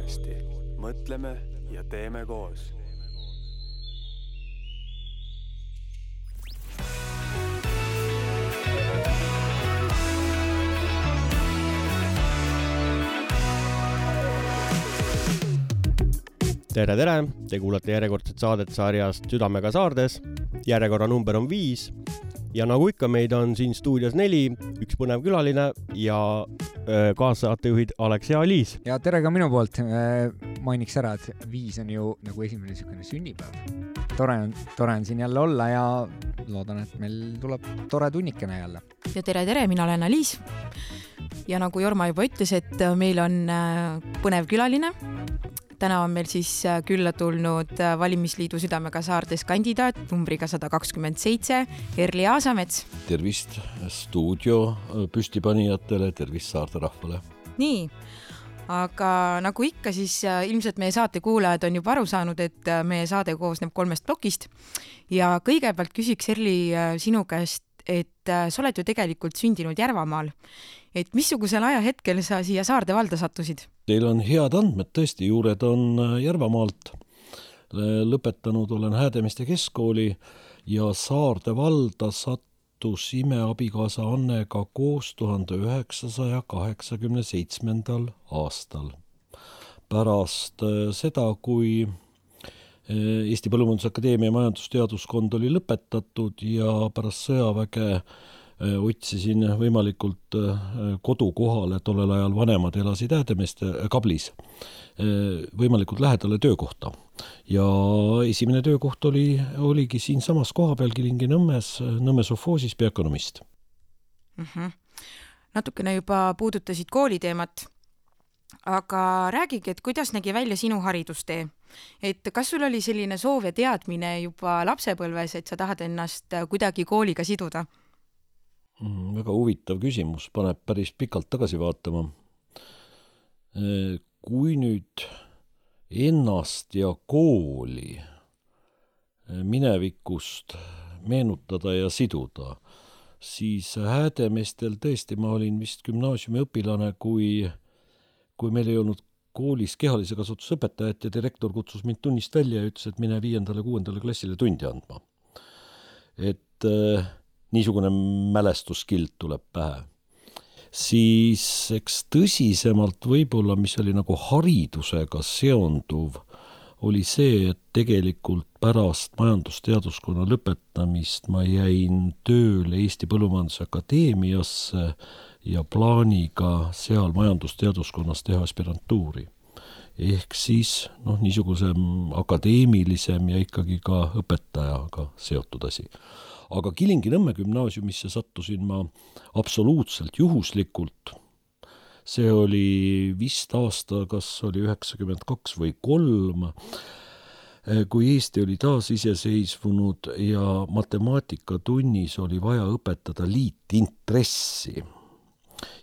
podcasti Mõtleme ja teeme koos. Tere, tere, te kuulate järjekordset saadet sarjast Südamega saardes. järjekorra number on viis ja nagu ikka, meid on siin stuudios neli, üks põnev külaline ja äh, kaassaatejuhid Alex ja Aliis. ja tere ka minu poolt. mainiks ära, et viis on ju nagu esimene niisugune sünnipäev. tore on, tore on siin jälle olla ja loodan, et meil tuleb tore tunnikene jälle. ja tere, tere, mina olen Aliis. ja nagu Jorma juba ütles, et meil on põnev külaline täna on meil siis äh, külla tulnud äh, valimisliidu Südamega saartes kandidaat numbriga sada kakskümmend seitse, Erli Aasamets. tervist stuudio äh, püstipanijatele, tervist saarte rahvale. nii, aga nagu ikka, siis ilmselt meie saate kuulajad on juba aru saanud, et meie saade koosneb kolmest plokist ja kõigepealt küsiks Erli sinu käest, et sa oled ju tegelikult sündinud Järvamaal et missugusel ajahetkel sa siia Saarde valda sattusid? Teil on head andmed tõesti, juured on äh, Järvamaalt. lõpetanud olen Häädemeeste keskkooli ja Saarde valda sattus imeabikaasa Annega koos tuhande üheksasaja kaheksakümne seitsmendal aastal. pärast äh, seda, kui äh, Eesti Põllumajandusakadeemia majandusteaduskond oli lõpetatud ja pärast sõjaväge Äh, otsisin võimalikult äh, kodukohale, tollel ajal vanemad elasid Häädemeeste, äh, Kablis, võimalikult lähedale töökohta. ja esimene töökoht oli, oligi siinsamas kohapeal Kilingi-Nõmmes, Nõmme sovhoosis peaökonomist mm. -hmm. natukene juba puudutasid kooliteemat, aga räägigi, et kuidas nägi välja sinu haridustee? et kas sul oli selline soov ja teadmine juba lapsepõlves, et sa tahad ennast kuidagi kooliga siduda? Mm, väga huvitav küsimus, paneb päris pikalt tagasi vaatama. Äh, kui nüüd ennast ja kooli äh, minevikust meenutada ja siduda, siis Häädemeestel tõesti, ma olin vist gümnaasiumiõpilane, kui, kui meil ei olnud koolis kehalise kasvatuse õpetajat ja direktor kutsus mind tunnist välja ja ütles, et mine viiendale-kuuendale klassile tundi andma. et äh, niisugune mälestuskild tuleb pähe. siis eks tõsisemalt võib-olla, mis oli nagu haridusega seonduv, oli see, et tegelikult pärast majandusteaduskonna lõpetamist ma jäin tööle Eesti Põllumajanduse Akadeemiasse ja plaaniga seal majandusteaduskonnas teha aspirantuuri. ehk siis noh, niisugusem akadeemilisem ja ikkagi ka õpetajaga seotud asi aga Kilingi-Nõmme gümnaasiumisse sattusin ma absoluutselt juhuslikult. see oli vist aasta, kas oli üheksakümmend kaks või kolm, kui Eesti oli taasiseseisvunud ja matemaatikatunnis oli vaja õpetada liitintressi.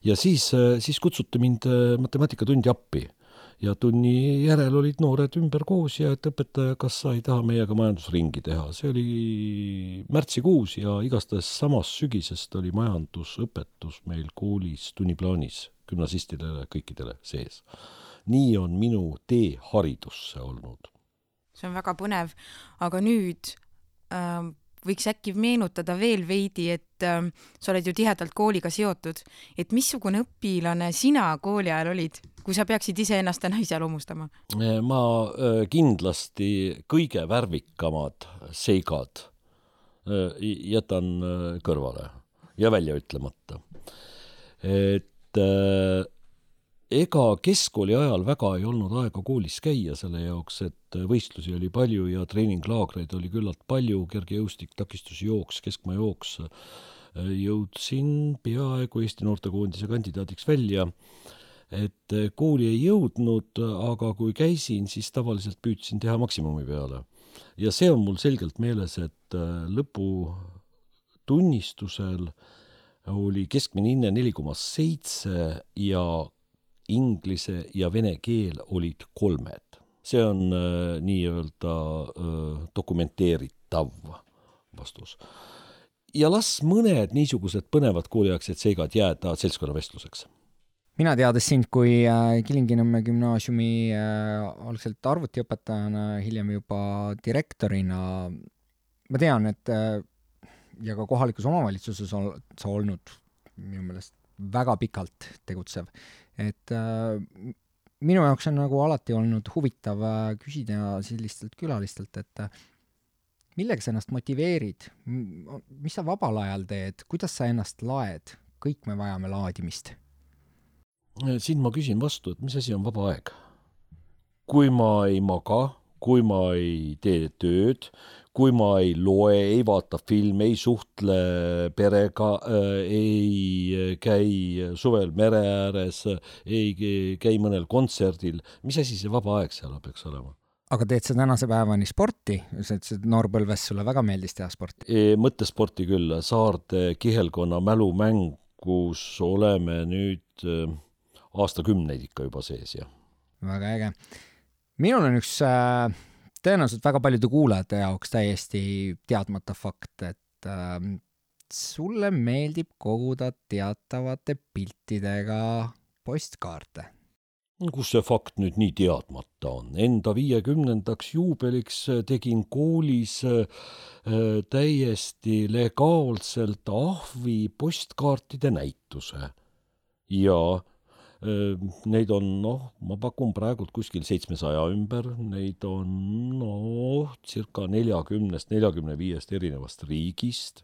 ja siis, siis kutsuti mind matemaatikatundi appi ja tunni järel olid noored ümber koos ja et õpetaja, kas sa ei taha meiega majandusringi teha, see oli märtsikuus ja igastahes samast sügisest oli majandusõpetus meil koolis tunniplaanis gümnasistidele kõikidele sees. nii on minu tee haridusse olnud. see on väga põnev, aga nüüd äh, võiks äkki meenutada veel veidi, et äh, sa oled ju tihedalt kooliga seotud, et missugune õpilane sina kooli ajal olid, kui sa peaksid iseennast täna iseloomustama? ma äh, kindlasti kõige värvikamad seigad äh, jätan äh, kõrvale ja välja ütlemata. et ega keskkooli ajal väga ei olnud aega koolis käia selle jaoks, et võistlusi oli palju ja treeninglaagreid oli küllalt palju, kergejõustik, takistusjooks, keskmaajooks. jõudsin peaaegu Eesti noortekoondise kandidaadiks välja. Et kooli ei jõudnud, aga kui käisin, siis tavaliselt püüdsin teha maksimumi peale. ja see on mul selgelt meeles, et lõputunnistusel oli keskmine hinne neli koma seitse ja inglise ja vene keel olid kolmed. see on äh, nii-öelda äh, dokumenteeritav vastus. ja las mõned niisugused põnevad kooliaegsed seigad jääda seltskonnavestluseks. Mina teades sind kui äh, Kilingi-Nõmme gümnaasiumi äh, algselt arvutiõpetajana, hiljem juba direktorina, ma tean, et äh, ja ka kohalikus omavalitsuses oled sa olnud minu meelest väga pikalt tegutsev, et minu jaoks on nagu alati olnud huvitav küsida sellistelt külalistelt, et millega sa ennast motiveerid, mis sa vabal ajal teed, kuidas sa ennast laed, kõik me vajame laadimist siin ma küsin vastu, et mis asi on vaba aeg? kui ma ei maga, kui ma ei tee tööd, kui ma ei loe, ei vaata filme, ei suhtle perega äh,, ei käi suvel mere ääres, ei käi mõnel kontserdil, mis asi see vaba aeg seal peaks olema? aga teed sa tänase päevani sporti, sa ütlesid, et noorpõlves sulle väga meeldis teha sporti e,? mõttesporti küll, Saarde kihelkonna mälumäng, kus oleme nüüd äh, aastakümneid ikka juba sees ja. väga äge. minul on üks äh, tõenäoliselt väga paljude kuulajate jaoks täiesti teadmata fakt, et äh, sulle meeldib koguda teatavate piltidega postkaarte kus see fakt nüüd nii teadmata on? Enda viiekümnendaks juubeliks tegin koolis äh, täiesti legaalselt ahvi postkaartide näituse ja Neid on noh, ma pakun praegult kuskil seitsmesaja ümber, neid on noh, circa neljakümnest, neljakümne viiest erinevast riigist.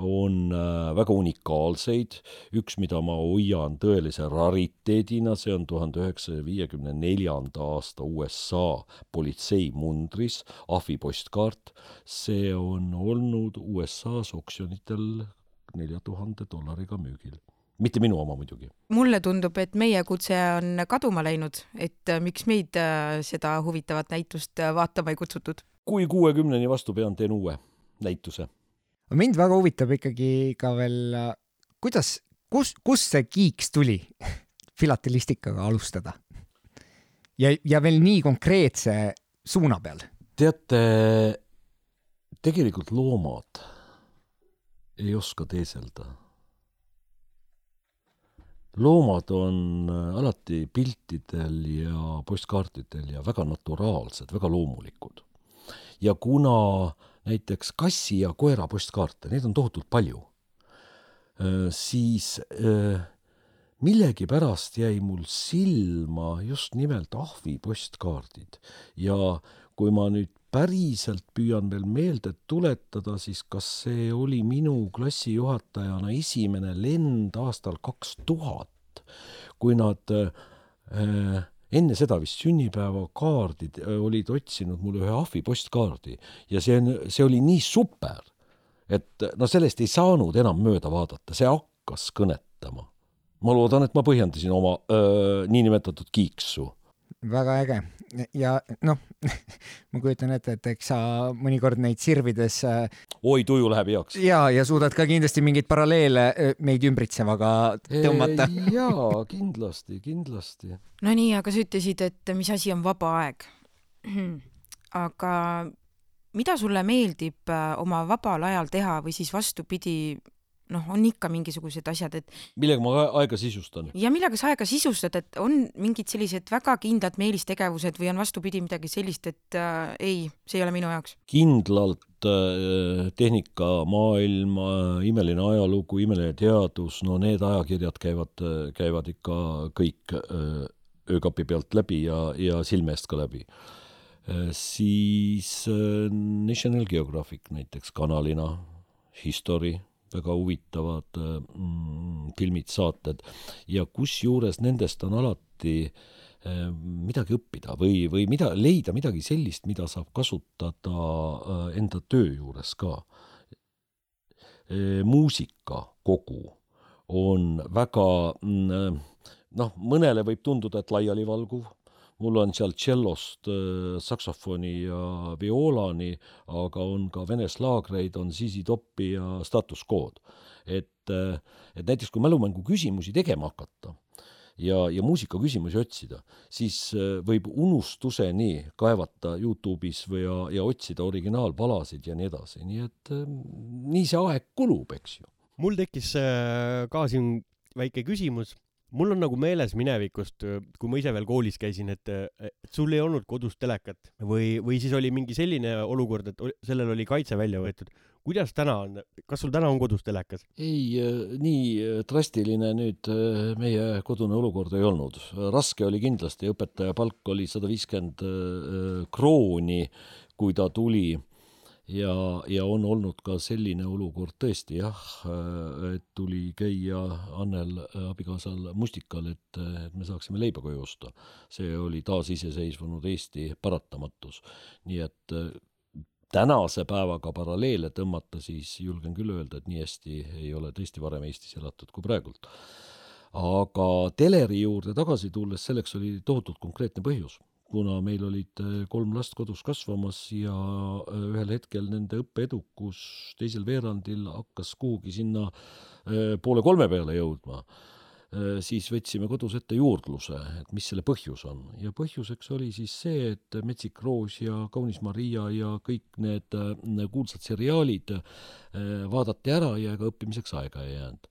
On äh, väga unikaalseid, üks, mida ma hoian tõelise rariteedina, see on tuhande üheksasaja viiekümne neljanda aasta USA politseimundris ahvipostkaart. see on olnud USA-s oksjonitel nelja tuhande dollariga müügil mitte minu oma muidugi. mulle tundub, et meie kutse on kaduma läinud, et äh, miks meid äh, seda huvitavat näitust äh, vaatama ei kutsutud? kui kuuekümneni vastu pean, teen uue näituse. mind väga huvitab ikkagi ka veel, kuidas, kus, kust see kiiks tuli filatelistikaga alustada? ja, ja veel nii konkreetse suuna peal? teate, tegelikult loomad ei oska teeselda loomad on äh, alati piltidel ja postkaartidel ja väga naturaalsed, väga loomulikud. ja kuna näiteks kassi ja koera postkaarte, neid on tohutult palju, äh, siis äh, millegipärast jäi mul silma just nimelt ahvi postkaardid ja kui ma nüüd päriselt püüan veel meelde tuletada, siis kas see oli minu klassijuhatajana esimene lend aastal kaks tuhat, kui nad äh, enne seda vist sünnipäevakaardid äh, olid otsinud mulle ühe ahvi postkaardi ja see on, see oli nii super, et no sellest ei saanud enam mööda vaadata, see hakkas kõnetama. ma loodan, et ma põhjendasin oma äh, niinimetatud kiiksu väga äge ja noh ma kujutan ette, et eks sa mõnikord neid sirvides. Äh, oi, tuju läheb heaks. ja, ja suudad ka kindlasti mingeid paralleele äh, meid ümbritsevaga tõmmata. jaa, kindlasti, kindlasti. Nonii, aga sa ütlesid, et mis asi on vaba aeg. aga mida sulle meeldib äh, oma vabal ajal teha või siis vastupidi, noh, on ikka mingisugused asjad, et millega ma aega sisustan? ja millega sa aega sisustad, et on mingid sellised väga kindlad meelistegevused või on vastupidi midagi sellist, et äh, ei, see ei ole minu jaoks? kindlalt äh, tehnikamaailm äh,, imeline ajalugu, imeline teadus, no need ajakirjad käivad, äh, käivad ikka kõik äh, öökapi pealt läbi ja, ja silme eest ka läbi äh,. siis äh, National Geographic näiteks kanalina, History väga huvitavad mm, filmid, saated ja kusjuures nendest on alati äh, midagi õppida või, või mida, leida midagi sellist, mida saab kasutada äh, enda töö juures ka äh,. muusika kogu on väga mm, noh, mõnele võib tunduda, et laialivalguv mul on seal tšellost äh, saksofoni ja vioolani, aga on ka vene slaagreid, on Zizi Topi ja Status Quo'd. et, äh, et näiteks kui mälumängu küsimusi tegema hakata ja, ja muusika küsimusi otsida, siis äh, võib unustuseni kaevata Youtube'is või ja, ja otsida originaalpalasid ja nii edasi, nii et nii see aeg kulub, eks ju. mul tekkis ka siin väike küsimus mul on nagu meeles minevikust, kui ma ise veel koolis käisin, et, et sul ei olnud kodus telekat või, või siis oli mingi selline olukord, et sellel oli kaitse välja võetud. kuidas täna on, kas sul täna on kodus telekas? ei, nii drastiline nüüd äh, meie kodune olukord ei olnud. raske oli kindlasti, õpetaja palk oli sada viiskümmend äh, krooni, kui ta tuli ja, ja on olnud ka selline olukord tõesti jah, et tuli käia Annel abikaasal mustikal, et, et me saaksime leiba koju osta. see oli taasiseseisvunud Eesti paratamatus. nii et tänase päevaga paralleele tõmmata, siis julgen küll öelda, et nii hästi ei ole tõesti varem Eestis elatud kui praegult. aga teleri juurde tagasi tulles, selleks oli tohutult konkreetne põhjus kuna meil olid äh, kolm last kodus kasvamas ja äh, ühel hetkel nende õppeedukus teisel veerandil hakkas kuhugi sinna äh, poole kolme peale jõudma, siis võtsime kodus ette juurdluse, et mis selle põhjus on. ja põhjuseks oli siis see, et Metsik Roos ja Kaunis Maria ja kõik need kuulsad seriaalid vaadati ära ja ega õppimiseks aega ei jäänud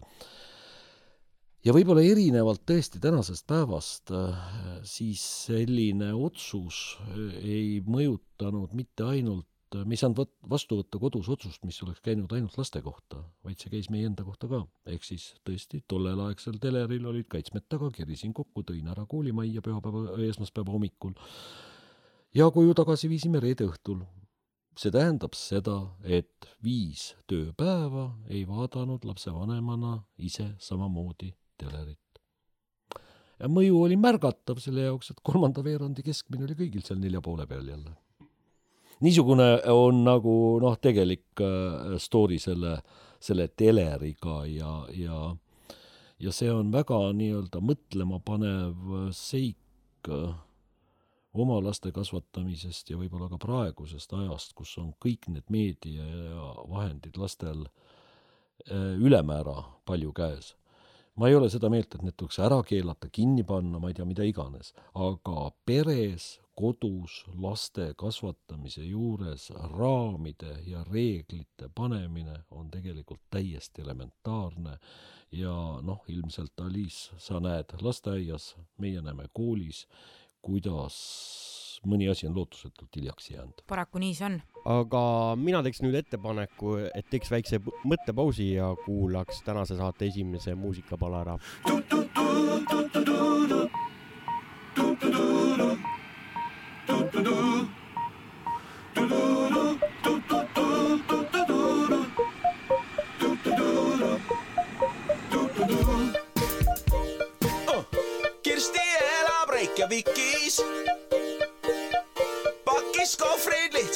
ja võib-olla erinevalt tõesti tänasest päevast, äh, siis selline otsus äh, ei mõjutanud mitte ainult, äh, me ei saanud vastu võtta kodus otsust, mis oleks käinud ainult laste kohta, vaid see käis meie enda kohta ka. ehk siis tõesti, tollelaegsel teleril olid kaitsmed taga, kerisin kokku, tõin ära koolimajja pühapäeva, esmaspäeva hommikul ja koju tagasi viisime reede õhtul see tähendab seda, et viis tööpäeva ei vaadanud lapsevanemana ise samamoodi telerit. ja mõju oli märgatav selle jaoks, et kolmanda veerandi keskmine oli kõigil seal nelja poole peal jälle. niisugune on nagu noh, tegelik äh, story selle, selle teleriga ja, ja ja see on väga nii-öelda mõtlemapanev seik äh, oma laste kasvatamisest ja võib-olla ka praegusest ajast, kus on kõik need meediavahendid lastel äh, ülemäära palju käes ma ei ole seda meelt, et need tuleks ära keelata, kinni panna, ma ei tea, mida iganes, aga peres, kodus laste kasvatamise juures raamide ja reeglite panemine on tegelikult täiesti elementaarne. Ja noh, ilmselt Aliis, sa näed lasteaias, meie näeme koolis, kuidas mõni asi on lootusetult hiljaks jäänud. paraku nii see on. aga mina teeks nüüd ettepaneku, et teeks väikse mõttepausi ja kuulaks tänase saate esimese muusikapala ära. Kirsti elab Reykjavikis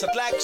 Setelah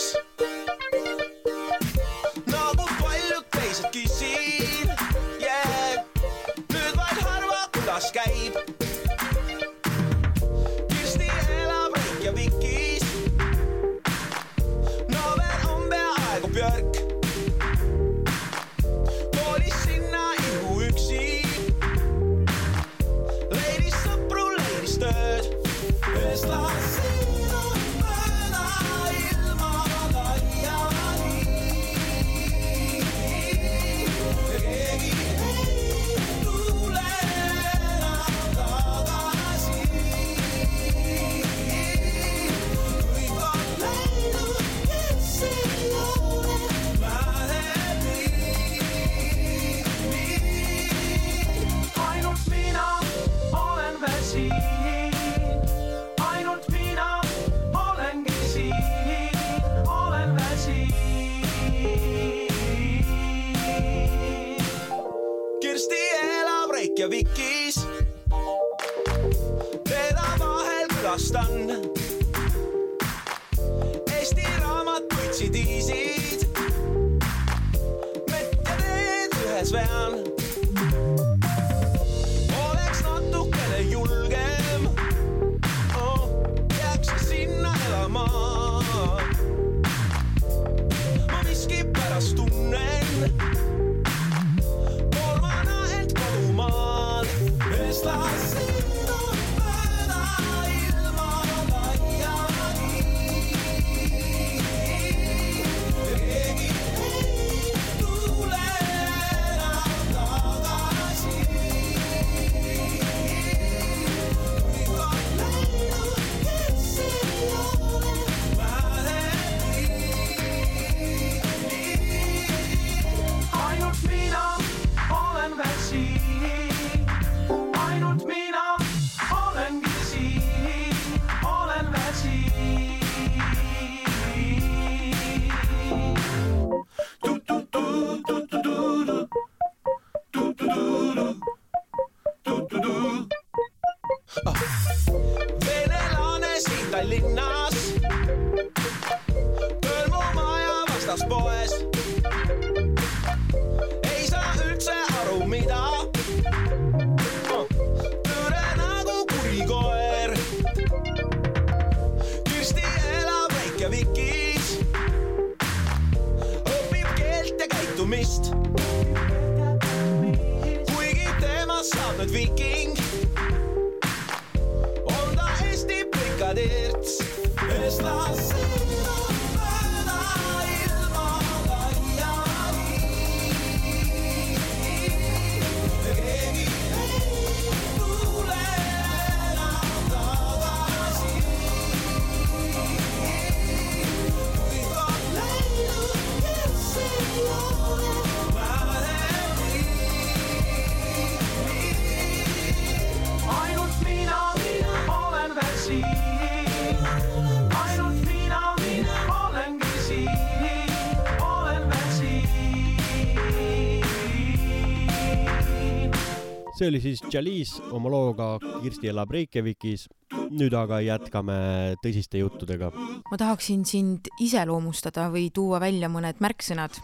oli siis Jalis oma looga Kirsti elab Reykjavikis. nüüd aga jätkame tõsiste juttudega. ma tahaksin sind iseloomustada või tuua välja mõned märksõnad.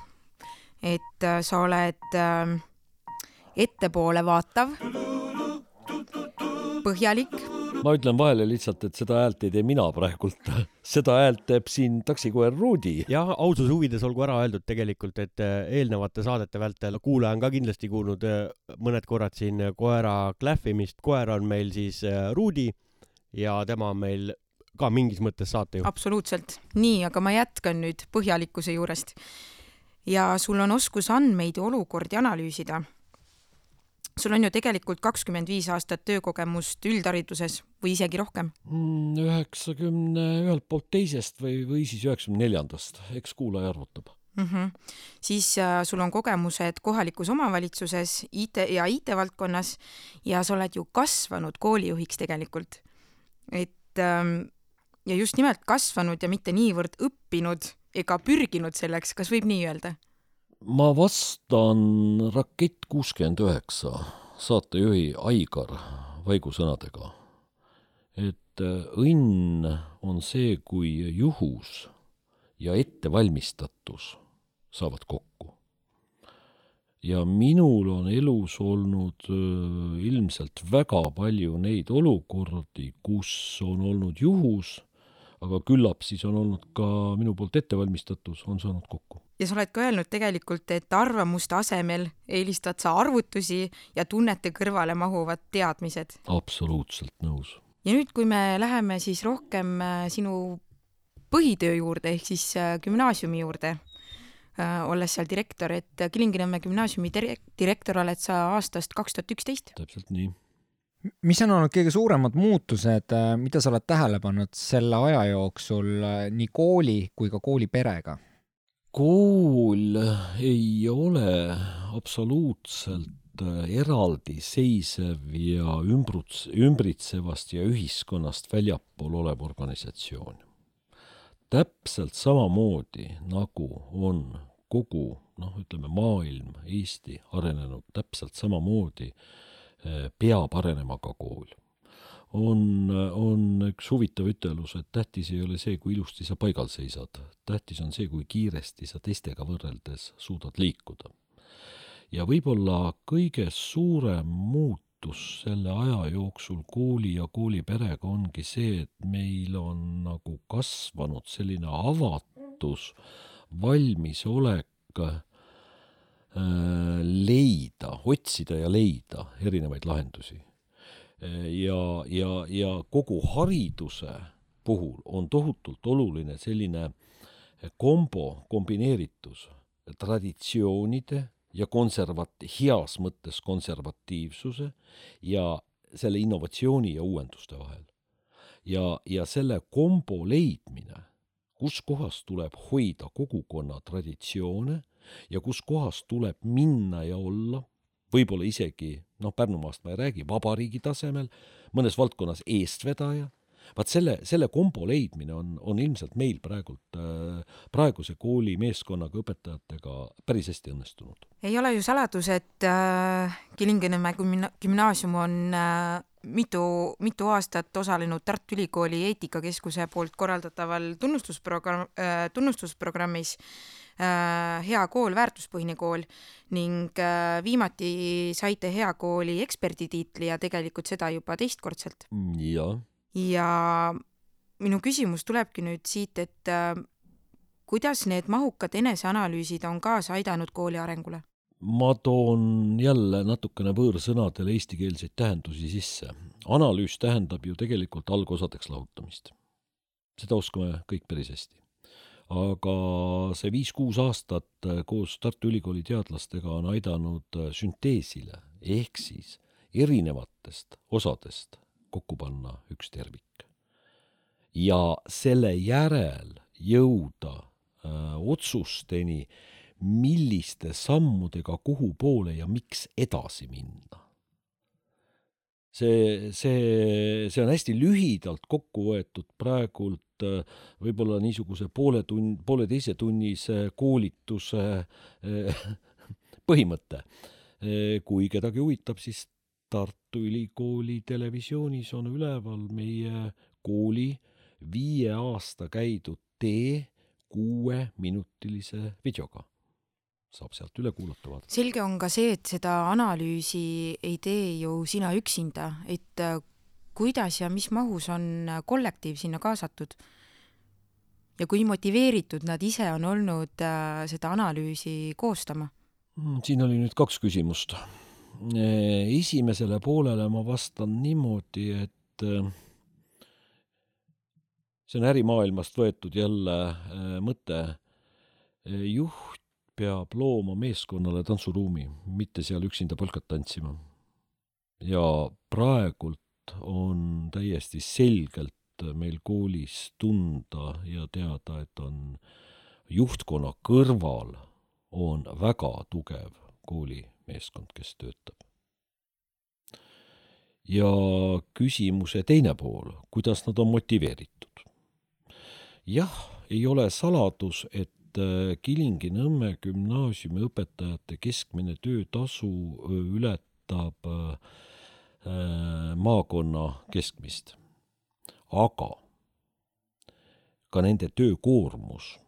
et äh, sa oled äh, ettepoole vaatav, põhjalik, ma ütlen vahele lihtsalt, et seda häält ei tee mina praegult, seda häält teeb siin taksikoer Rudi. jah, aususe huvides olgu ära öeldud tegelikult, et äh, eelnevate saadete vältel kuulaja on ka kindlasti kuulnud äh, mõned korrad siin koera klähvimist. koer on meil siis äh, Rudi ja tema on meil ka mingis mõttes saatejuht. absoluutselt. nii, aga ma jätkan nüüd põhjalikkuse juurest. ja sul on oskus andmeid ja olukordi analüüsida. Sul on ju tegelikult kakskümmend viis aastat töökogemust üldhariduses või isegi rohkem. Mm, üheksakümne ühelt poolt teisest või, või siis üheksakümne neljandast, eks kuulaja arvutab. mm. -hmm. siis äh, sul on kogemused kohalikus omavalitsuses IT ja IT-valdkonnas ja sa oled ju kasvanud koolijuhiks tegelikult. et ähm, ja just nimelt kasvanud ja mitte niivõrd õppinud ega pürginud selleks, kas võib nii öelda? Ma vastan Rakett kuuskümmend üheksa saatejuhi Aigar Vaigu sõnadega, et äh, õnn on see, kui juhus ja ettevalmistatus saavad kokku. ja minul on elus olnud öö, ilmselt väga palju neid olukordi, kus on olnud juhus, aga küllap siis on olnud ka minu poolt ettevalmistatus, on saanud kokku. Ja sa oled ka öelnud tegelikult, et arvamuste asemel eelistad sa arvutusi ja tunnete kõrvale mahuvad teadmised. absoluutselt nõus. ja nüüd, kui me läheme siis rohkem äh, sinu põhitöö juurde ehk siis äh, gümnaasiumi juurde, olles seal direktor, et äh, Kilingi-Nõmme gümnaasiumi dire- direktor oled sa aastast kaks tuhat üksteist. täpselt nii. mis on olnud kõige suuremad muutused, mida sa oled tähele pannud selle aja jooksul äh, nii kooli kui ka kooliperega? Kool ei ole absoluutselt äh, eraldiseisev ja ümbruts-, ümbritsevast ja ühiskonnast väljapool olev organisatsioon. täpselt samamoodi nagu on kogu noh, ütleme maailm, Eesti arenenud täpselt samamoodi, peab arenema ka kool on, on üks huvitav ütelus, et tähtis ei ole see, kui ilusti sa paigal seisad, tähtis on see, kui kiiresti sa teistega võrreldes suudad liikuda. ja võib-olla kõige suurem muutus selle aja jooksul kooli ja kooliperega ongi see, et meil on nagu kasvanud selline avatus, valmisolek äh, leida, otsida ja leida erinevaid lahendusi ja, ja, ja kogu hariduse puhul on tohutult oluline selline kombo, kombineeritus traditsioonide ja konservat-, heas mõttes konservatiivsuse ja selle innovatsiooni ja uuenduste vahel. ja, ja selle kombo leidmine, kus kohas tuleb hoida kogukonna traditsioone ja kus kohas tuleb minna ja olla võib-olla isegi noh, Pärnumaast ma ei räägi, vabariigi tasemel, mõnes valdkonnas eestvedaja, vaat selle, selle kombo leidmine on, on ilmselt meil praegult äh, praeguse kooli meeskonnaga õpetajatega päris hästi õnnestunud. ei ole ju saladus, et äh, Kilingi-Nõmme gümna- gümnaasium on äh, mitu, mitu aastat osalenud Tartu Ülikooli eetikakeskuse poolt korraldataval tunnustusprogramm äh,, tunnustusprogrammis äh, Hea kool, väärtuspõhine kool ning äh, viimati saite hea kooli eksperditiitli ja tegelikult seda juba teistkordselt. jah, ja minu küsimus tulebki nüüd siit, et äh, kuidas need mahukad eneseanalüüsid on kaasa aidanud kooli arengule? ma toon jälle natukene võõrsõnadele eestikeelseid tähendusi sisse. analüüs tähendab ju tegelikult algosadeks lahutamist. seda oskame kõik päris hästi. aga see viis-kuus aastat koos Tartu Ülikooli teadlastega on aidanud sünteesile ehk siis erinevatest osadest kokku panna üks tervik. ja selle järel jõuda öö, otsusteni, milliste sammudega kuhu poole ja miks edasi minna. see, see, see on hästi lühidalt kokku võetud praegult äh, võib-olla niisuguse poole tund, pooleteisetunnise koolituse äh, põhimõte. Äh, kui kedagi huvitab, siis Tartu Ülikooli televisioonis on üleval meie kooli viie aasta käidud tee kuueminutilise videoga saab sealt üle kuulata vaadata. selge on ka see, et seda analüüsi ei tee ju sina üksinda, et äh, kuidas ja mis mahus on äh, kollektiiv sinna kaasatud? ja kui motiveeritud nad ise on olnud äh, seda analüüsi koostama? Mm, siin oli nüüd kaks küsimust. Esimesele poolele ma vastan niimoodi, et see on ärimaailmast võetud jälle mõte. juht peab looma meeskonnale tantsuruumi, mitte seal üksinda polkat tantsima. ja praegult on täiesti selgelt meil koolis tunda ja teada, et on juhtkonna kõrval on väga tugev koolimeeskond, kes töötab. ja küsimuse teine pool, kuidas nad on motiveeritud? jah, ei ole saladus, et et äh, Kilingi-Nõmme gümnaasiumi õpetajate keskmine töötasu äh, ületab äh, maakonna keskmist. aga ka nende töökoormus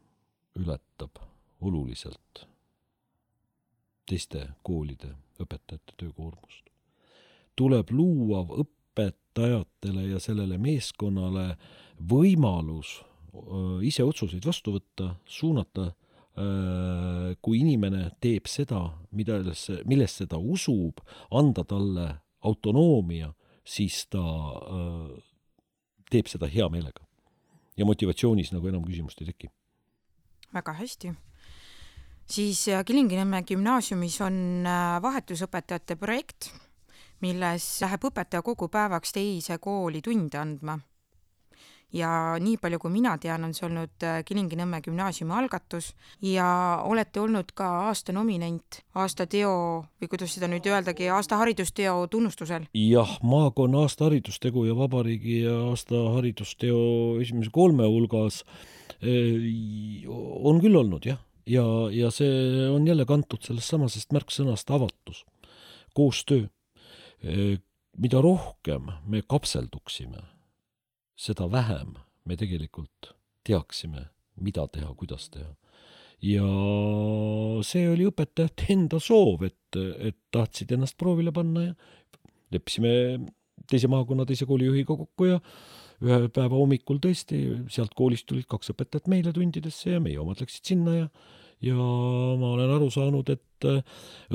ületab oluliselt teiste koolide õpetajate töökoormust. tuleb luua õpetajatele ja sellele meeskonnale võimalus ise otsuseid vastu võtta, suunata, kui inimene teeb seda, millesse, millesse ta usub, anda talle autonoomia, siis ta teeb seda hea meelega. ja motivatsioonis nagu enam küsimust ei teki. väga hästi. Siis Kilingi-Nõmme gümnaasiumis on vahetusõpetajate projekt, milles läheb õpetaja kogu päevaks teise kooli tunde andma ja nii palju, kui mina tean, on see olnud äh, Kilingi-Nõmme gümnaasiumi algatus ja olete olnud ka aasta nominent aasta teo või kuidas seda nüüd öeldagi, aasta haridusteo tunnustusel. jah, maakonna aasta haridustegu ja vabariigi aasta haridusteo esimese kolme hulgas äh, on küll olnud jah, ja, ja see on jälle kantud sellest samasest märksõnast avatus, koostöö. Mida rohkem me kapselduksime seda vähem me tegelikult teaksime, mida teha, kuidas teha. ja see oli õpetajate enda soov, et, et tahtsid ennast proovile panna ja leppisime teise maakonna teise koolijuhiga kokku ja ühe päeva hommikul tõesti sealt koolist tulid kaks õpetajat meile tundidesse ja meie omad läksid sinna ja ja ma olen aru saanud, et äh,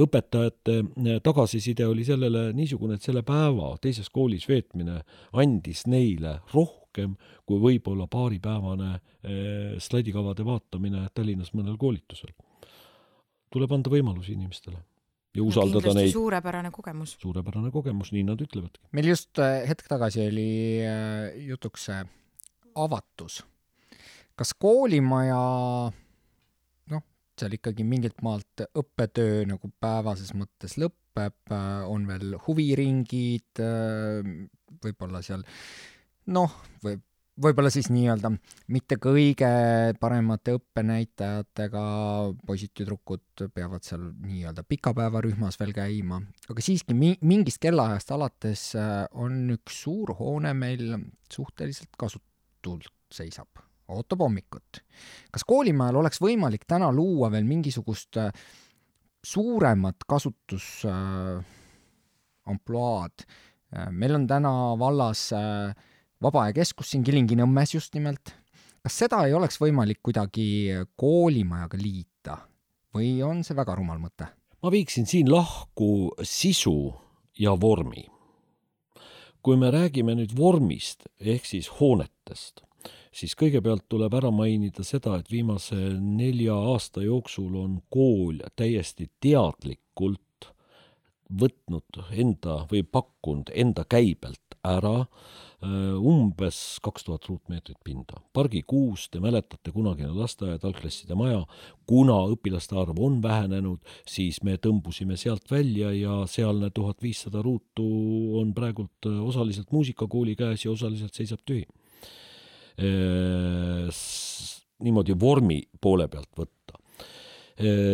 õpetajate äh, tagasiside oli sellele niisugune, et selle päeva teises koolis veetmine andis neile rohkem kui võib-olla paaripäevane äh, slaidikavade vaatamine Tallinnas mõnel koolitusel. tuleb anda võimalusi inimestele ja usaldada neid. suurepärane kogemus. suurepärane kogemus, nii nad ütlevadki. meil just hetk tagasi oli jutuks see avatus. kas koolimaja seal ikkagi mingilt maalt õppetöö nagu päevases mõttes lõpeb, on veel huviringid, võib-olla seal noh, või võib-olla siis nii-öelda mitte kõige paremate õppenäitajatega poisid-tüdrukud peavad seal nii-öelda pikapäevarühmas veel käima, aga siiski mi-, mingist kellaajast alates on üks suur hoone meil suhteliselt kasutult seisab ootab hommikut. kas koolimajal oleks võimalik täna luua veel mingisugust äh, suuremat kasutusampluaad äh,? äh, meil on täna vallas äh, Vaba Aja Keskus siin Kilingi-Nõmmes just nimelt. kas seda ei oleks võimalik kuidagi koolimajaga liita või on see väga rumal mõte? ma viiksin siin lahku sisu ja vormi. kui me räägime nüüd vormist ehk siis hoonetest, siis kõigepealt tuleb ära mainida seda, et viimase nelja aasta jooksul on kool täiesti teadlikult võtnud enda või pakkunud enda käibelt ära äh, umbes kaks tuhat ruutmeetrit pinda. pargikuus, te mäletate, kunagine lasteaed, algklasside maja, kuna õpilaste arv on vähenenud, siis me tõmbusime sealt välja ja sealne tuhat viissada ruutu on praegult äh, osaliselt muusikakooli käes ja osaliselt seisab tühi. niimoodi vormi poole pealt võtta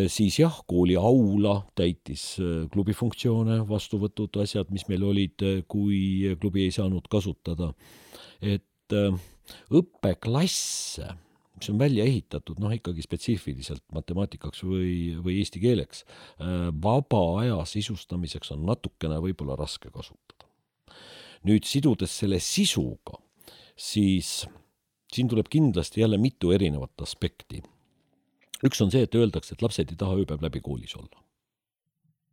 siis jah, kooli aula täitis äh, klubi funktsioone, vastuvõtud, asjad, mis meil olid, äh, kui klubi ei saanud kasutada. et äh, õppeklasse, mis on välja ehitatud noh, ikkagi spetsiifiliselt matemaatikaks või, või eesti keeleks, vaba aja sisustamiseks on natukene võib-olla raske kasutada. nüüd sidudes selle sisuga, siis siin tuleb kindlasti jälle mitu erinevat aspekti üks on see, et öeldakse, et lapsed ei taha ööpäev läbi koolis olla.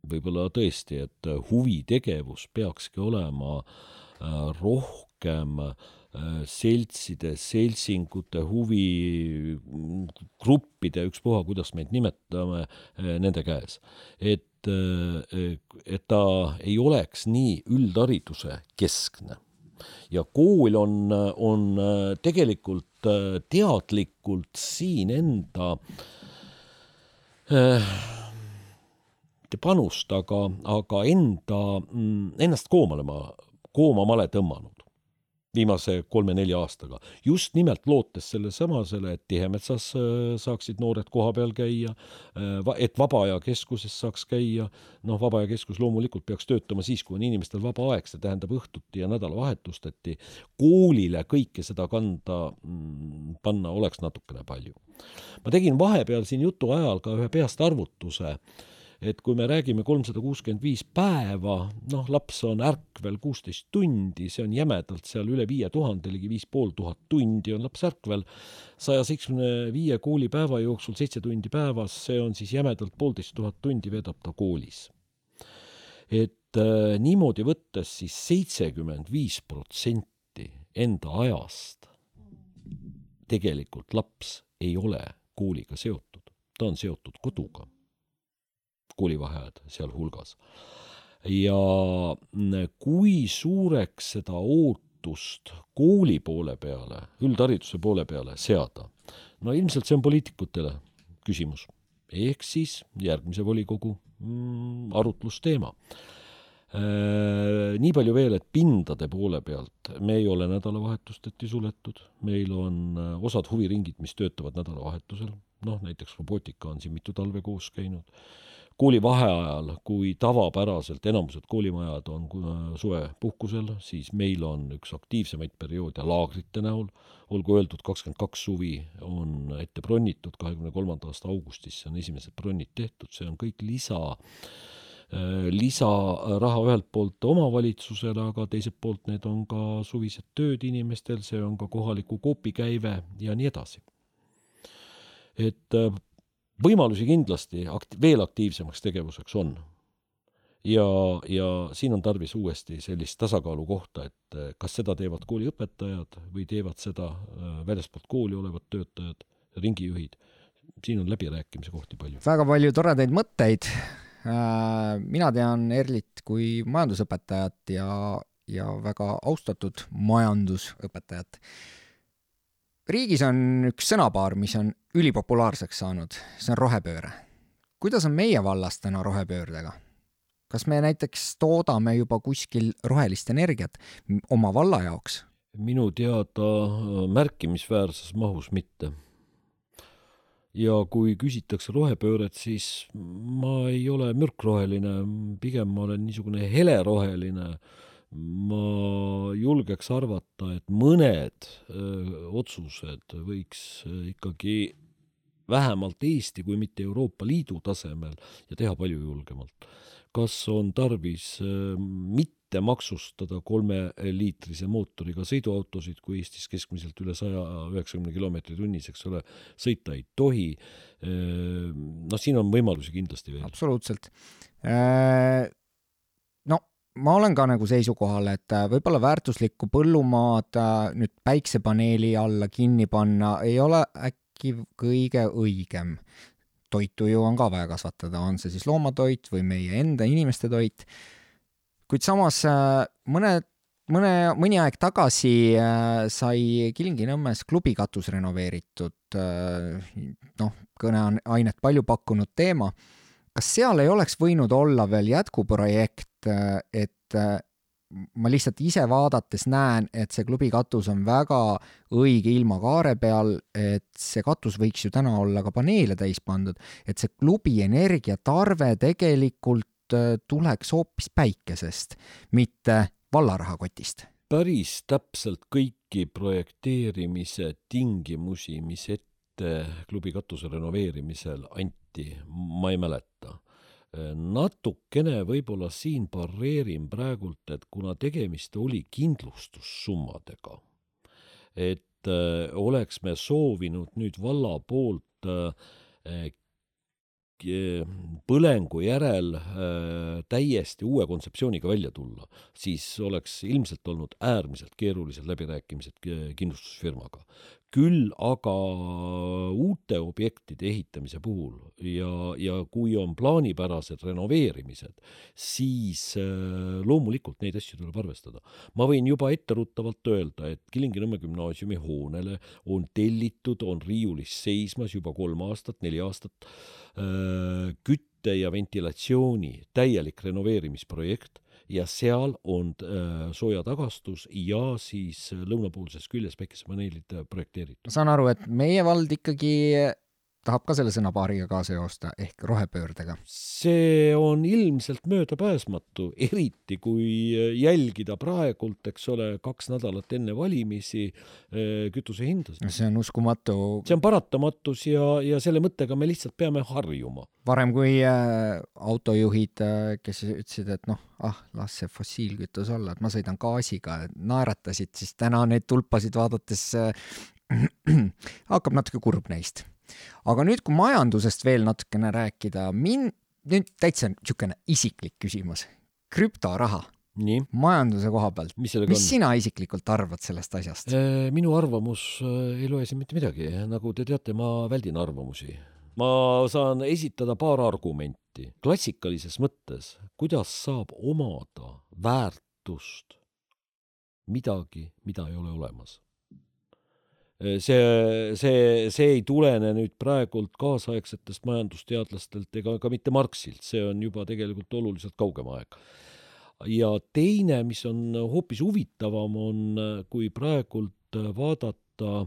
võib-olla tõesti, et huvitegevus peakski olema äh, rohkem äh, seltside, seltsingute, huvigruppide, ükspuha, kuidas me neid nimetame, äh, nende käes. et, et ta ei oleks nii üldhariduse keskne ja kool on, on tegelikult teadlikult siin enda äh, Äh, mitte panust, aga, aga enda, mm, ennast koomale ma, koomamale tõmmanud viimase kolme-nelja aastaga. just nimelt lootes sellesamasele, et Tihemetsas äh, saaksid noored kohapeal käia, äh, et Vaba Aja Keskuses saaks käia, noh, Vaba Aja Keskus loomulikult peaks töötama siis, kui on inimestel vaba aeg, see tähendab õhtuti ja nädalavahetusteti. koolile kõike seda kanda, mm, panna oleks natukene palju. ma tegin vahepeal siin jutu ajal ka ühe peast arvutuse et kui me räägime kolmsada kuuskümmend viis päeva, noh, laps on ärkvel kuusteist tundi, see on jämedalt seal üle viie tuhande, ligi viis pool tuhat tundi on laps ärkvel, saja seitsmekümne viie koolipäeva jooksul seitse tundi päevas, see on siis jämedalt poolteist tuhat tundi veedab ta koolis. et äh, niimoodi võttes siis seitsekümmend viis protsenti enda ajast tegelikult laps ei ole kooliga seotud, ta on seotud koduga koolivaheajad sealhulgas. ja kui suureks seda ootust kooli poole peale, üldhariduse poole peale seada, no ilmselt see on poliitikutele küsimus. ehk siis järgmise volikogu mm, arutlusteema. Äh, nii palju veel, et pindade poole pealt me ei ole nädalavahetusteti suletud, meil on äh, osad huviringid, mis töötavad nädalavahetusel, noh näiteks robootika on siin mitu talve koos käinud kooli vaheajal, kui tavapäraselt enamused koolimajad on suvepuhkusel, siis meil on üks aktiivsemaid perioode laagrite näol, olgu öeldud, kakskümmend kaks suvi on ette bronnitud, kahekümne kolmanda aasta augustis on esimesed bronnid tehtud, see on kõik lisa lisaraha ühelt poolt omavalitsusele, aga teiselt poolt need on ka suvised tööd inimestel, see on ka kohaliku koopi käive ja nii edasi. et võimalusi kindlasti akt-, veel aktiivsemaks tegevuseks on. ja, ja siin on tarvis uuesti sellist tasakaalu kohta, et eh, kas seda teevad kooliõpetajad või teevad seda eh, väljaspoolt kooli olevad töötajad, ringijuhid, siin on läbirääkimise kohti palju. väga palju toredaid mõtteid. Äh, mina tean Erlit kui majandusõpetajat ja, ja väga austatud majandusõpetajat riigis on üks sõnapaar, mis on ülipopulaarseks saanud, see on rohepööre. kuidas on meie vallas täna rohepöördega? kas me näiteks toodame juba kuskil rohelist energiat oma valla jaoks? minu teada märkimisväärses mahus mitte. ja kui küsitakse rohepööret, siis ma ei ole mürkroheline, pigem ma olen niisugune heleroheline äh, ma julgeks arvata, et mõned öö, otsused võiks ikkagi vähemalt Eesti, kui mitte Euroopa Liidu tasemel ja teha palju julgemalt. kas on tarvis öö, mitte maksustada kolmeliitrise mootoriga sõiduautosid, kui Eestis keskmiselt üle saja üheksakümne kilomeetri tunnis, eks ole, sõita ei tohi. noh, siin on võimalusi kindlasti veel. absoluutselt. no ma olen ka nagu seisukohal, et äh, võib-olla väärtuslikku põllumaad äh, nüüd päiksepaneeli alla kinni panna ei ole äkki kõige õigem. toitu ju on ka vaja kasvatada, on see siis loomatoit või meie enda inimeste toit. kuid samas äh, mõne, mõne, mõni aeg tagasi sai Kilingi-Nõmmes klubi katus renoveeritud. noh, kõneainet palju pakkunud teema kas seal ei oleks võinud olla veel jätkuprojekt, et ma lihtsalt ise vaadates näen, et see klubi katus on väga õige ilmakaare peal, et see katus võiks ju täna olla ka paneele täis pandud, et see klubi energiatarve tegelikult äh, tuleks hoopis päikesest, mitte vallarahakotist? Päris täpselt kõiki projekteerimise tingimusi, mis ette klubi katuse renoveerimisel anti, ma ei mäleta. Natukene võib-olla siin pareerin praegult, et kuna tegemist oli kindlustussummadega, et äh, oleks me soovinud nüüd valla poolt äh, põlengu järel äh, täiesti uue kontseptsiooniga välja tulla, siis oleks ilmselt olnud äärmiselt keerulised läbirääkimised kindlustusfirmaga küll aga uute objektide ehitamise puhul ja, ja kui on plaanipärased renoveerimised, siis äh, loomulikult neid asju tuleb arvestada. ma võin juba etteruttavalt öelda, et Kilingi-Nõmme gümnaasiumi hoonele on tellitud, on riiulis seismas juba kolm aastat, neli aastat äh, kütte ja ventilatsiooni täielik renoveerimisprojekt ja seal on äh, soojatagastus ja siis lõunapoolses küljes päikesepaneelid projekteeritud. ma saan aru, et meie vald ikkagi tahab ka selle sõnapaariga kaasa joosta ehk rohepöördega? see on ilmselt möödapääsmatu, eriti kui jälgida praegult, eks ole, kaks nädalat enne valimisi eh, kütusehindasid. see on uskumatu. see on paratamatus ja, ja selle mõttega me lihtsalt peame harjuma. varem, kui äh, autojuhid äh,, kes ütlesid, et noh, ah, las see fossiilkütus olla, et ma sõidan gaasiga, naeratasid, siis täna neid tulpasid vaadates äh, hakkab natuke kurb neist aga nüüd, kui majandusest veel natukene rääkida, min-, nüüd täitsa niisugune isiklik küsimus. krüptoraha. majanduse koha pealt. mis, mis sina isiklikult arvad sellest asjast? Äh, minu arvamus äh, ei loe siin mitte midagi, nagu te teate, ma väldin arvamusi. ma saan esitada paar argumenti. klassikalises mõttes, kuidas saab omada väärtust midagi, mida ei ole olemas see, see, see ei tulene nüüd praegult kaasaegsetest majandusteadlastelt ega ka mitte Marxilt, see on juba tegelikult oluliselt kaugem aeg. ja teine, mis on hoopis huvitavam, on, kui praegult vaadata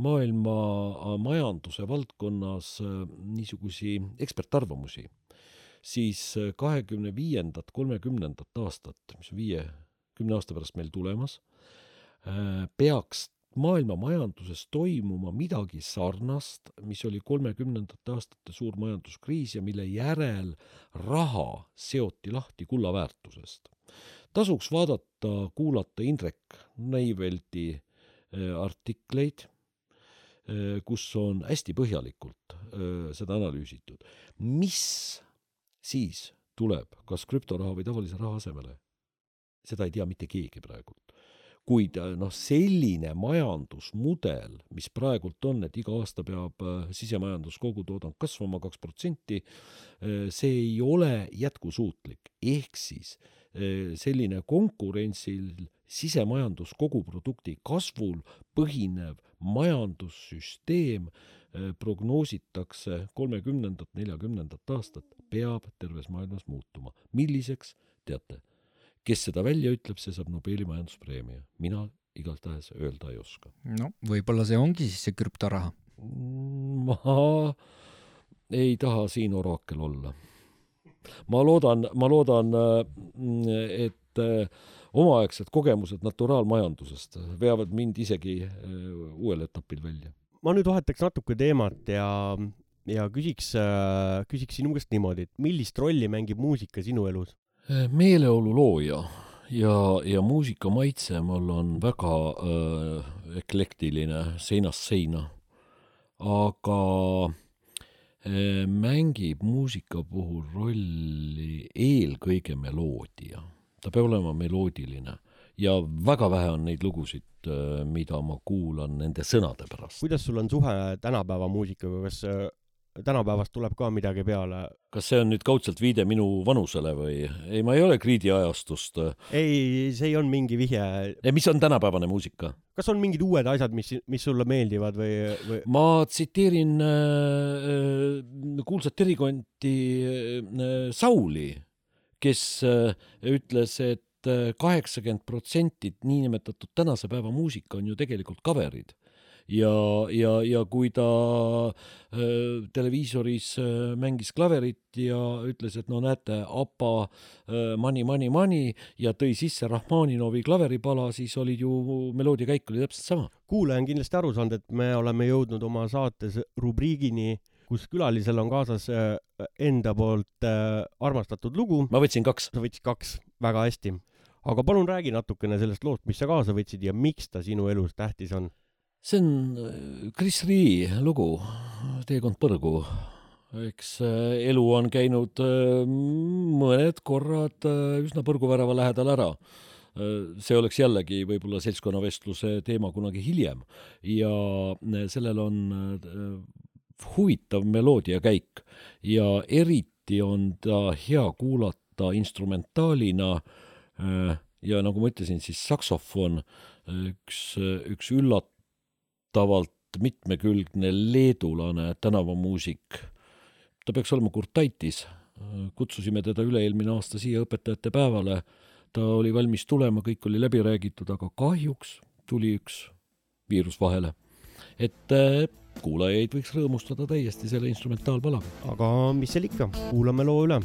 maailma majanduse valdkonnas niisugusi ekspertarvamusi, siis kahekümne viiendat, kolmekümnendat aastat, mis on viie, kümne aasta pärast meil tulemas, peaks maailma majanduses toimuma midagi sarnast, mis oli kolmekümnendate aastate suur majanduskriis ja mille järel raha seoti lahti kulla väärtusest. tasuks vaadata, kuulata Indrek Neivelti äh, artikleid, äh, kus on hästi põhjalikult äh, seda analüüsitud. mis siis tuleb, kas krüptoraha või tavalise raha asemele? seda ei tea mitte keegi praegult kuid äh, noh, selline majandusmudel, mis praegult on, et iga aasta peab äh, sisemajanduskogutoodang kasvama kaks protsenti, äh, see ei ole jätkusuutlik, ehk siis selline konkurentsil sisemajandus-koguprodukti kasvul põhinev majandussüsteem prognoositakse kolmekümnendat, neljakümnendat aastat, peab terves maailmas muutuma. milliseks, teate kes seda välja ütleb, see saab Nobeli majanduspreemia. mina igatahes öelda ei oska. no võib-olla see ongi siis see krüptoraha? ma ei taha siin oraakel olla. ma loodan, ma loodan, et omaaegsed kogemused naturaalmajandusest veavad mind isegi uuel etapil välja. ma nüüd vahetaks natuke teemat ja, ja küsiks, küsiks sinu käest niimoodi, et millist rolli mängib muusika sinu elus? Meeleolu looja ja, ja muusikamaitse mul on väga äh, eklektiline seinast seina. aga äh, mängib muusika puhul rolli eelkõige meloodia. ta peab olema meloodiline ja väga vähe on neid lugusid, mida ma kuulan nende sõnade pärast. kuidas sul on suhe tänapäeva muusikaga, kas äh, tänapäevast tuleb ka midagi peale? kas see on nüüd kaudselt viide minu vanusele või? ei, ma ei ole Creed'i ajastust. ei, see ei olnud mingi vihje. mis on tänapäevane muusika? kas on mingid uued asjad, mis, mis sulle meeldivad või, või ma tsiteerin äh, äh, kuulsat erikonti äh, Sauli, kes äh, ütles, et kaheksakümmend protsenti niinimetatud tänase päeva muusika on ju tegelikult cover'id. ja, ja, ja kui ta äh, televiisoris äh, mängis klaverit ja ütles, et no näete, APA Money, Money, Money ja tõi sisse Rahmaninovi klaveripala, siis oli ju meloodia käik oli täpselt sama. kuulaja on kindlasti aru saanud, et me oleme jõudnud oma saates rubriigini, kus külalisel on kaasas äh, enda poolt armastatud lugu. ma võtsin kaks. sa võtsid kaks, väga hästi. aga palun räägi natukene sellest loost, mis sa kaasa võtsid ja miks ta sinu elus tähtis on. See on äh, Chris Lee lugu Teekond põrgu. eks äh, elu on käinud äh, mõned korrad üsna põrguvärava lähedal ära. see oleks jällegi võib-olla seltskonnavestluse teema kunagi hiljem ja sellel on huvitav meloodiakäik ja eriti on ta hea kuulata instrumentaalina ja nagu ma ütlesin, siis saksofon, üks, üks üllatavalt mitmekülgne leedulane tänavamuusik. ta peaks olema Kurtaitis, kutsusime teda üle-eelmine aasta siia õpetajate päevale, ta oli valmis tulema, kõik oli läbi räägitud, aga kahjuks tuli üks viirus vahele. et äh, kuulajaid võiks rõõmustada täiesti selle instrumentaalpalaga. aga mis seal ikka, kuulame loo üle.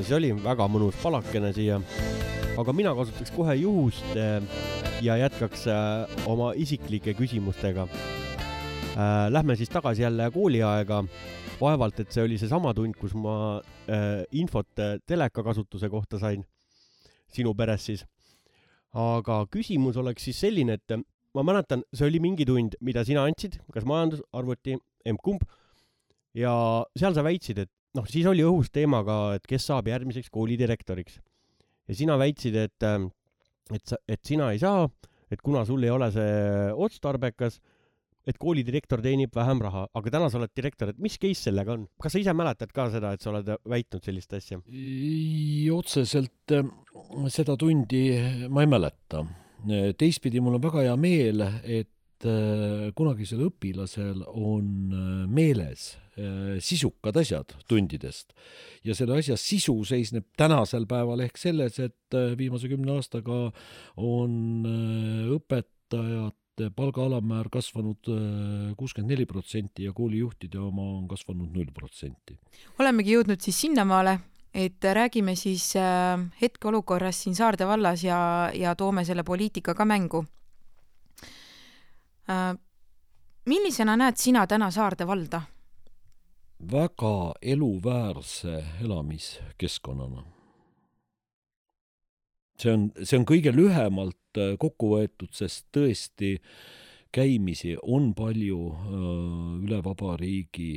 Ta siis oli, väga mõnus palakene siia. aga mina kasutaks kohe juhust äh, ja jätkaks äh, oma isiklike küsimustega. Lähme siis tagasi jälle kooliaega. vaevalt, et see oli seesama tund, kus ma infot teleka kasutuse kohta sain, sinu peres siis. aga küsimus oleks siis selline, et ma mäletan, see oli mingi tund, mida sina andsid, kas majandus, arvuti, emb-kumb. ja seal sa väitsid, et noh, siis oli õhus teema ka, et kes saab järgmiseks koolidirektoriks. ja sina väitsid, et, et sa, et sina ei saa, et kuna sul ei ole see otstarbekas, et koolidirektor teenib vähem raha, aga täna sa oled direktor, et mis case sellega on? kas sa ise mäletad ka seda, et sa oled väitnud sellist asja? otseselt äh, seda tundi ma ei mäleta. teistpidi mul on väga hea meel, et kunagisel õpilasel on äh, meeles äh, sisukad asjad tundidest ja selle asja sisu seisneb tänasel päeval ehk selles, et äh, viimase kümne aastaga on äh, õpetajate palga alammäär kasvanud kuuskümmend neli protsenti ja koolijuhtide oma on kasvanud null protsenti. olemegi jõudnud siis sinnamaale, et räägime siis äh, hetkeolukorrast siin Saarde vallas ja, ja toome selle poliitika ka mängu äh,. Millisena näed sina täna Saarde valda? väga eluväärse elamiskeskkonnana. see on, see on kõige lühemalt äh, kokku võetud, sest tõesti käimisi on palju äh, üle vabariigi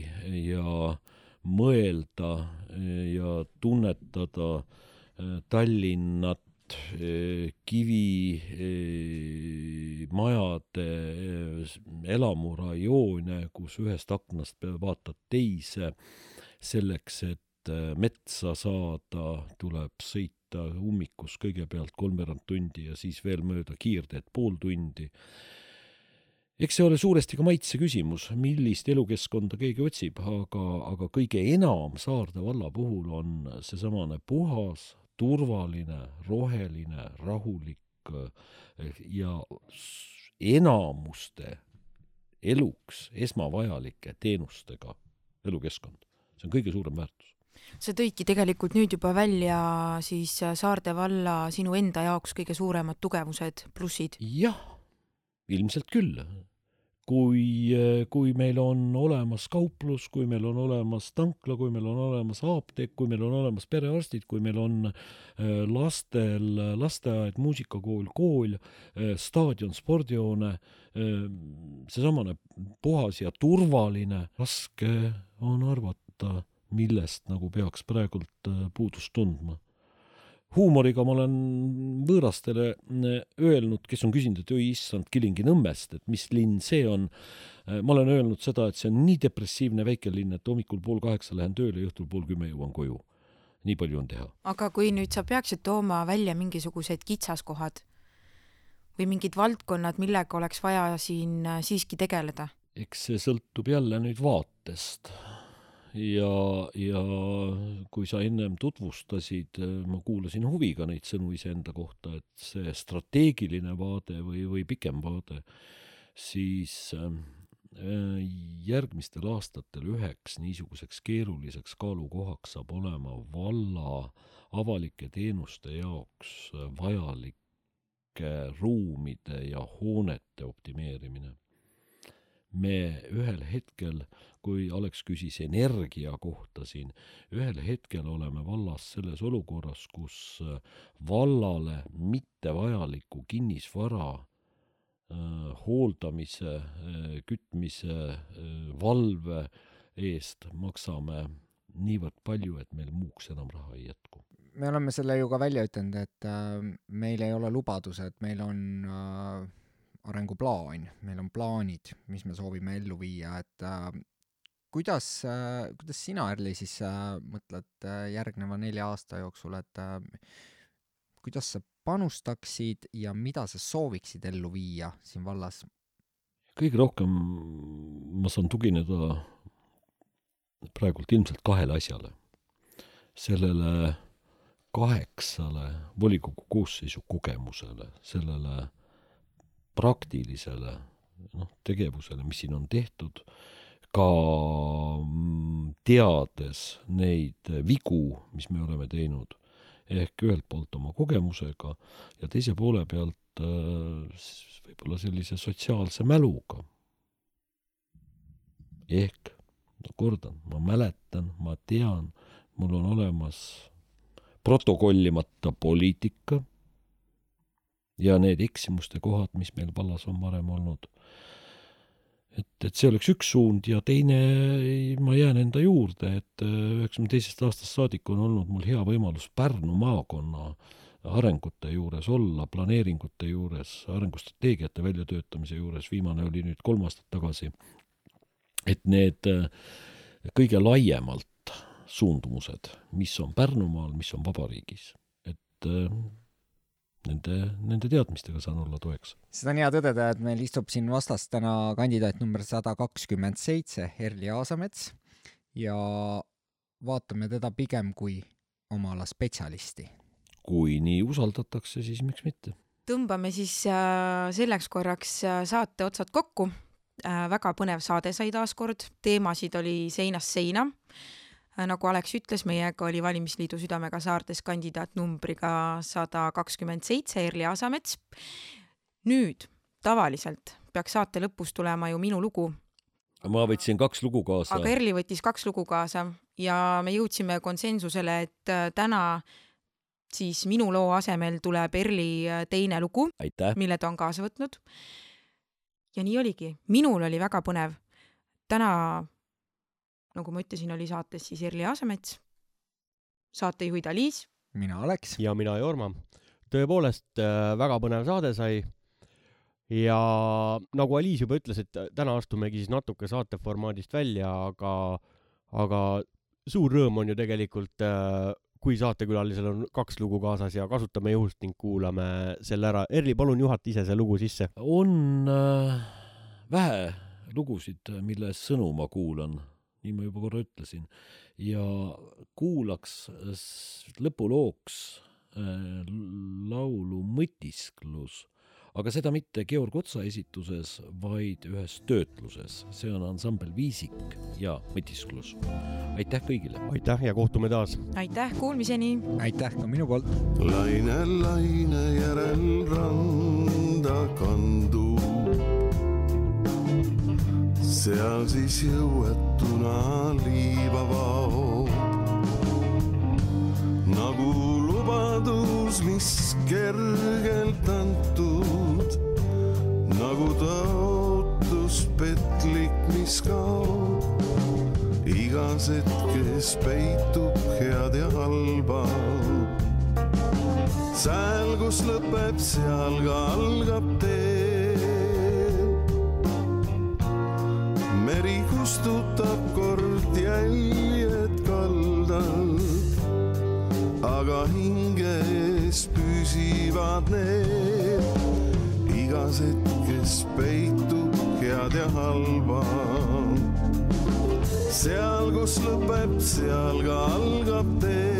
ja mõelda äh, ja tunnetada äh, Tallinnat, kivimajade elamurajoone, kus ühest aknast vaatad teise, selleks, et metsa saada, tuleb sõita ummikus kõigepealt kolmveerand tundi ja siis veel mööda kiirteed pool tundi. eks see ole suuresti ka maitse küsimus, millist elukeskkonda keegi otsib, aga, aga kõige enam Saarde valla puhul on seesamane puhas, turvaline, roheline, rahulik eh, ja enamuste eluks esmavajalike teenustega elukeskkond. see on kõige suurem väärtus. sa tõidki tegelikult nüüd juba välja siis äh, Saarde valla sinu enda jaoks kõige suuremad tugevused, plussid. jah, ilmselt küll. kui, kui meil on olemas kauplus, kui meil on olemas tankla, kui meil on olemas apteek, kui meil on olemas perearstid, kui meil on äh, lastel lasteaed, muusikakool, kool, staadion, spordihoone, seesamane puhas ja turvaline, raske on arvata, millest nagu peaks praegult puudust tundma huumoriga ma olen võõrastele äh, öelnud, kes on küsinud, et oi issand, Kilingi-Nõmmest, et mis linn see on. ma olen öelnud seda, et see on nii depressiivne väikelinn, et hommikul pool kaheksa lähen tööle ja õhtul pool kümme jõuan koju. nii palju on teha. aga kui nüüd sa peaksid tooma välja mingisugused kitsaskohad või mingid valdkonnad, millega oleks vaja siin äh, siiski tegeleda? eks see sõltub jälle nüüd vaatest. ja, ja kui sa ennem tutvustasid, ma kuulasin huviga neid sõnu iseenda kohta, et see strateegiline vaade või, või pikem vaade, siis äh, järgmistel aastatel üheks niisuguseks keeruliseks kaalukohaks saab olema valla avalike teenuste jaoks vajalike ruumide ja hoonete optimeerimine. Me ühel hetkel, kui Alex küsis energia kohta siin, ühel hetkel oleme vallas selles olukorras, kus äh, vallale mittevajaliku kinnisvara äh, hooldamise, kütmise, valve eest maksame niivõrd palju, et meil muuks enam raha ei jätku. me oleme selle ju ka välja ütelnud, et äh, meil ei ole lubadused, meil on äh, arenguplaan, meil on plaanid, mis me soovime ellu viia, et äh, kuidas äh,, kuidas sina, Erli, siis äh, mõtled äh, järgneva nelja aasta jooksul, et kuidas sa panustaksid ja mida sa sooviksid ellu viia siin vallas? kõige rohkem ma saan tugineda praegult ilmselt kahele asjale. sellele kaheksale volikogu koosseisu kogemusele, sellele praktilisele noh, tegevusele, mis siin on tehtud, ka mm, teades neid vigu, mis me oleme teinud, ehk ühelt poolt oma kogemusega ja teise poole pealt äh, s- võib-olla sellise sotsiaalse mäluga. ehk, no kordan, ma mäletan, ma tean, mul on olemas protokollimata poliitika ja need eksimuste kohad, mis meil vallas on varem olnud. Et, et see oleks üks suund ja teine, ma jään enda juurde, et äh, üheksakümne teisest aastast saadik on olnud mul hea võimalus Pärnu maakonna arengute juures olla, planeeringute juures, arengustrateegiate väljatöötamise juures, viimane oli nüüd kolm aastat tagasi. et need äh, kõige laiemalt suundumused, mis on Pärnumaal, mis on vabariigis, et äh, nende, nende teadmistega saan olla toeks. seda on hea tõdeda, et meil istub siin vastas täna kandidaat number sada kakskümmend seitse, Erli Aasamets ja vaatame teda pigem kui oma ala spetsialisti. kui nii usaldatakse, siis miks mitte. tõmbame siis äh, selleks korraks äh, saate otsad kokku. väga põnev saade sai taas kord, teemasid oli seinast seina. Nagu Alex ütles, meiega oli valimisliidu Südamega saartes kandidaat numbriga sada kakskümmend seitse, Erli Aasamets. nüüd tavaliselt peaks saate lõpus tulema ju minu lugu, ma võtsin kaks lugu kaasa. aga Erli võttis kaks lugu kaasa ja me jõudsime konsensusele, et äh, täna siis minu loo asemel tuleb Erli äh, teine lugu, mille ta on kaasa võtnud. ja nii oligi, minul oli väga põnev. täna, nagu ma ütlesin, oli saates siis Erli Aasamets, saatejuhid Aliis, mina Alex. ja mina Jorma. tõepoolest äh, väga põnev saade sai. ja nagu Aliis juba ütles, et täna astumegi siis natuke saate formaadist välja, aga, aga suur rõõm on ju tegelikult, kui saatekülalisel on kaks lugu kaasas ja kasutame juhust ning kuulame selle ära. Erli, palun juhata ise see lugu sisse. on äh, vähe lugusid, mille sõnu ma kuulan, nii ma juba korra ütlesin, ja kuulaks lõpulooks äh, laulu Mõtisklus, aga seda mitte Georg Otsa esituses, vaid ühes töötluses. see on ansambel Viisik ja Mõtisklus. aitäh kõigile! aitäh ja kohtume taas. aitäh, kuulmiseni! aitäh ka minu poolt. laine laine järel randa kandub. Seal siis jõuetuna liivavaod. nagu lubadus, mis kergelt antud, nagu tõotus petlik, mis kaob. igas hetkes peitub head ja halba seal, kus lõpeb, seal ka algab tee. Meri kustutab kord jäljed kaldal, aga hinges püsivad need. igas hetkes peitub head ja halba. seal, kus lõpeb, seal ka algab tee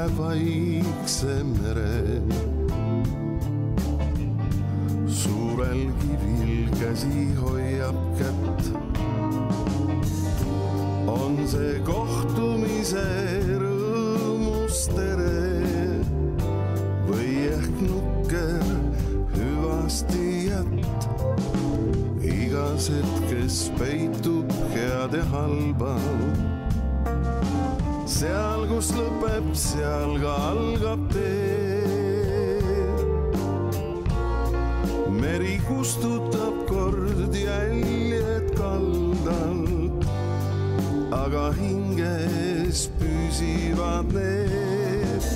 üle vaikse mere suurel kivil käsi hoiab kätt. on see kohtumise rõõmus tere või ehk nukker hüvasti jätt. igas hetkes peitub head ja halba. seal, kus lõpeb, seal ka algab tee meri kustutab kord jäljed kaldalt, aga hinges püsivad need.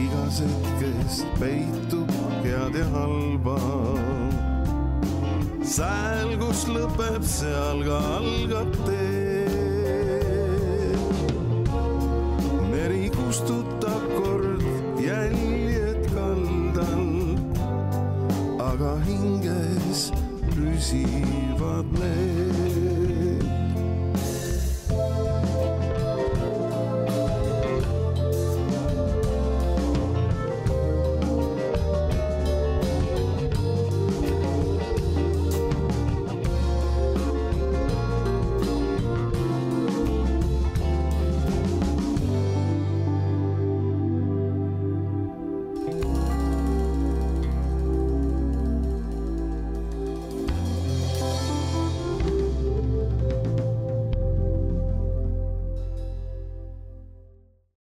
igas hetkes peitub head ja halba. seal, kus lõpeb, seal ka algab tee.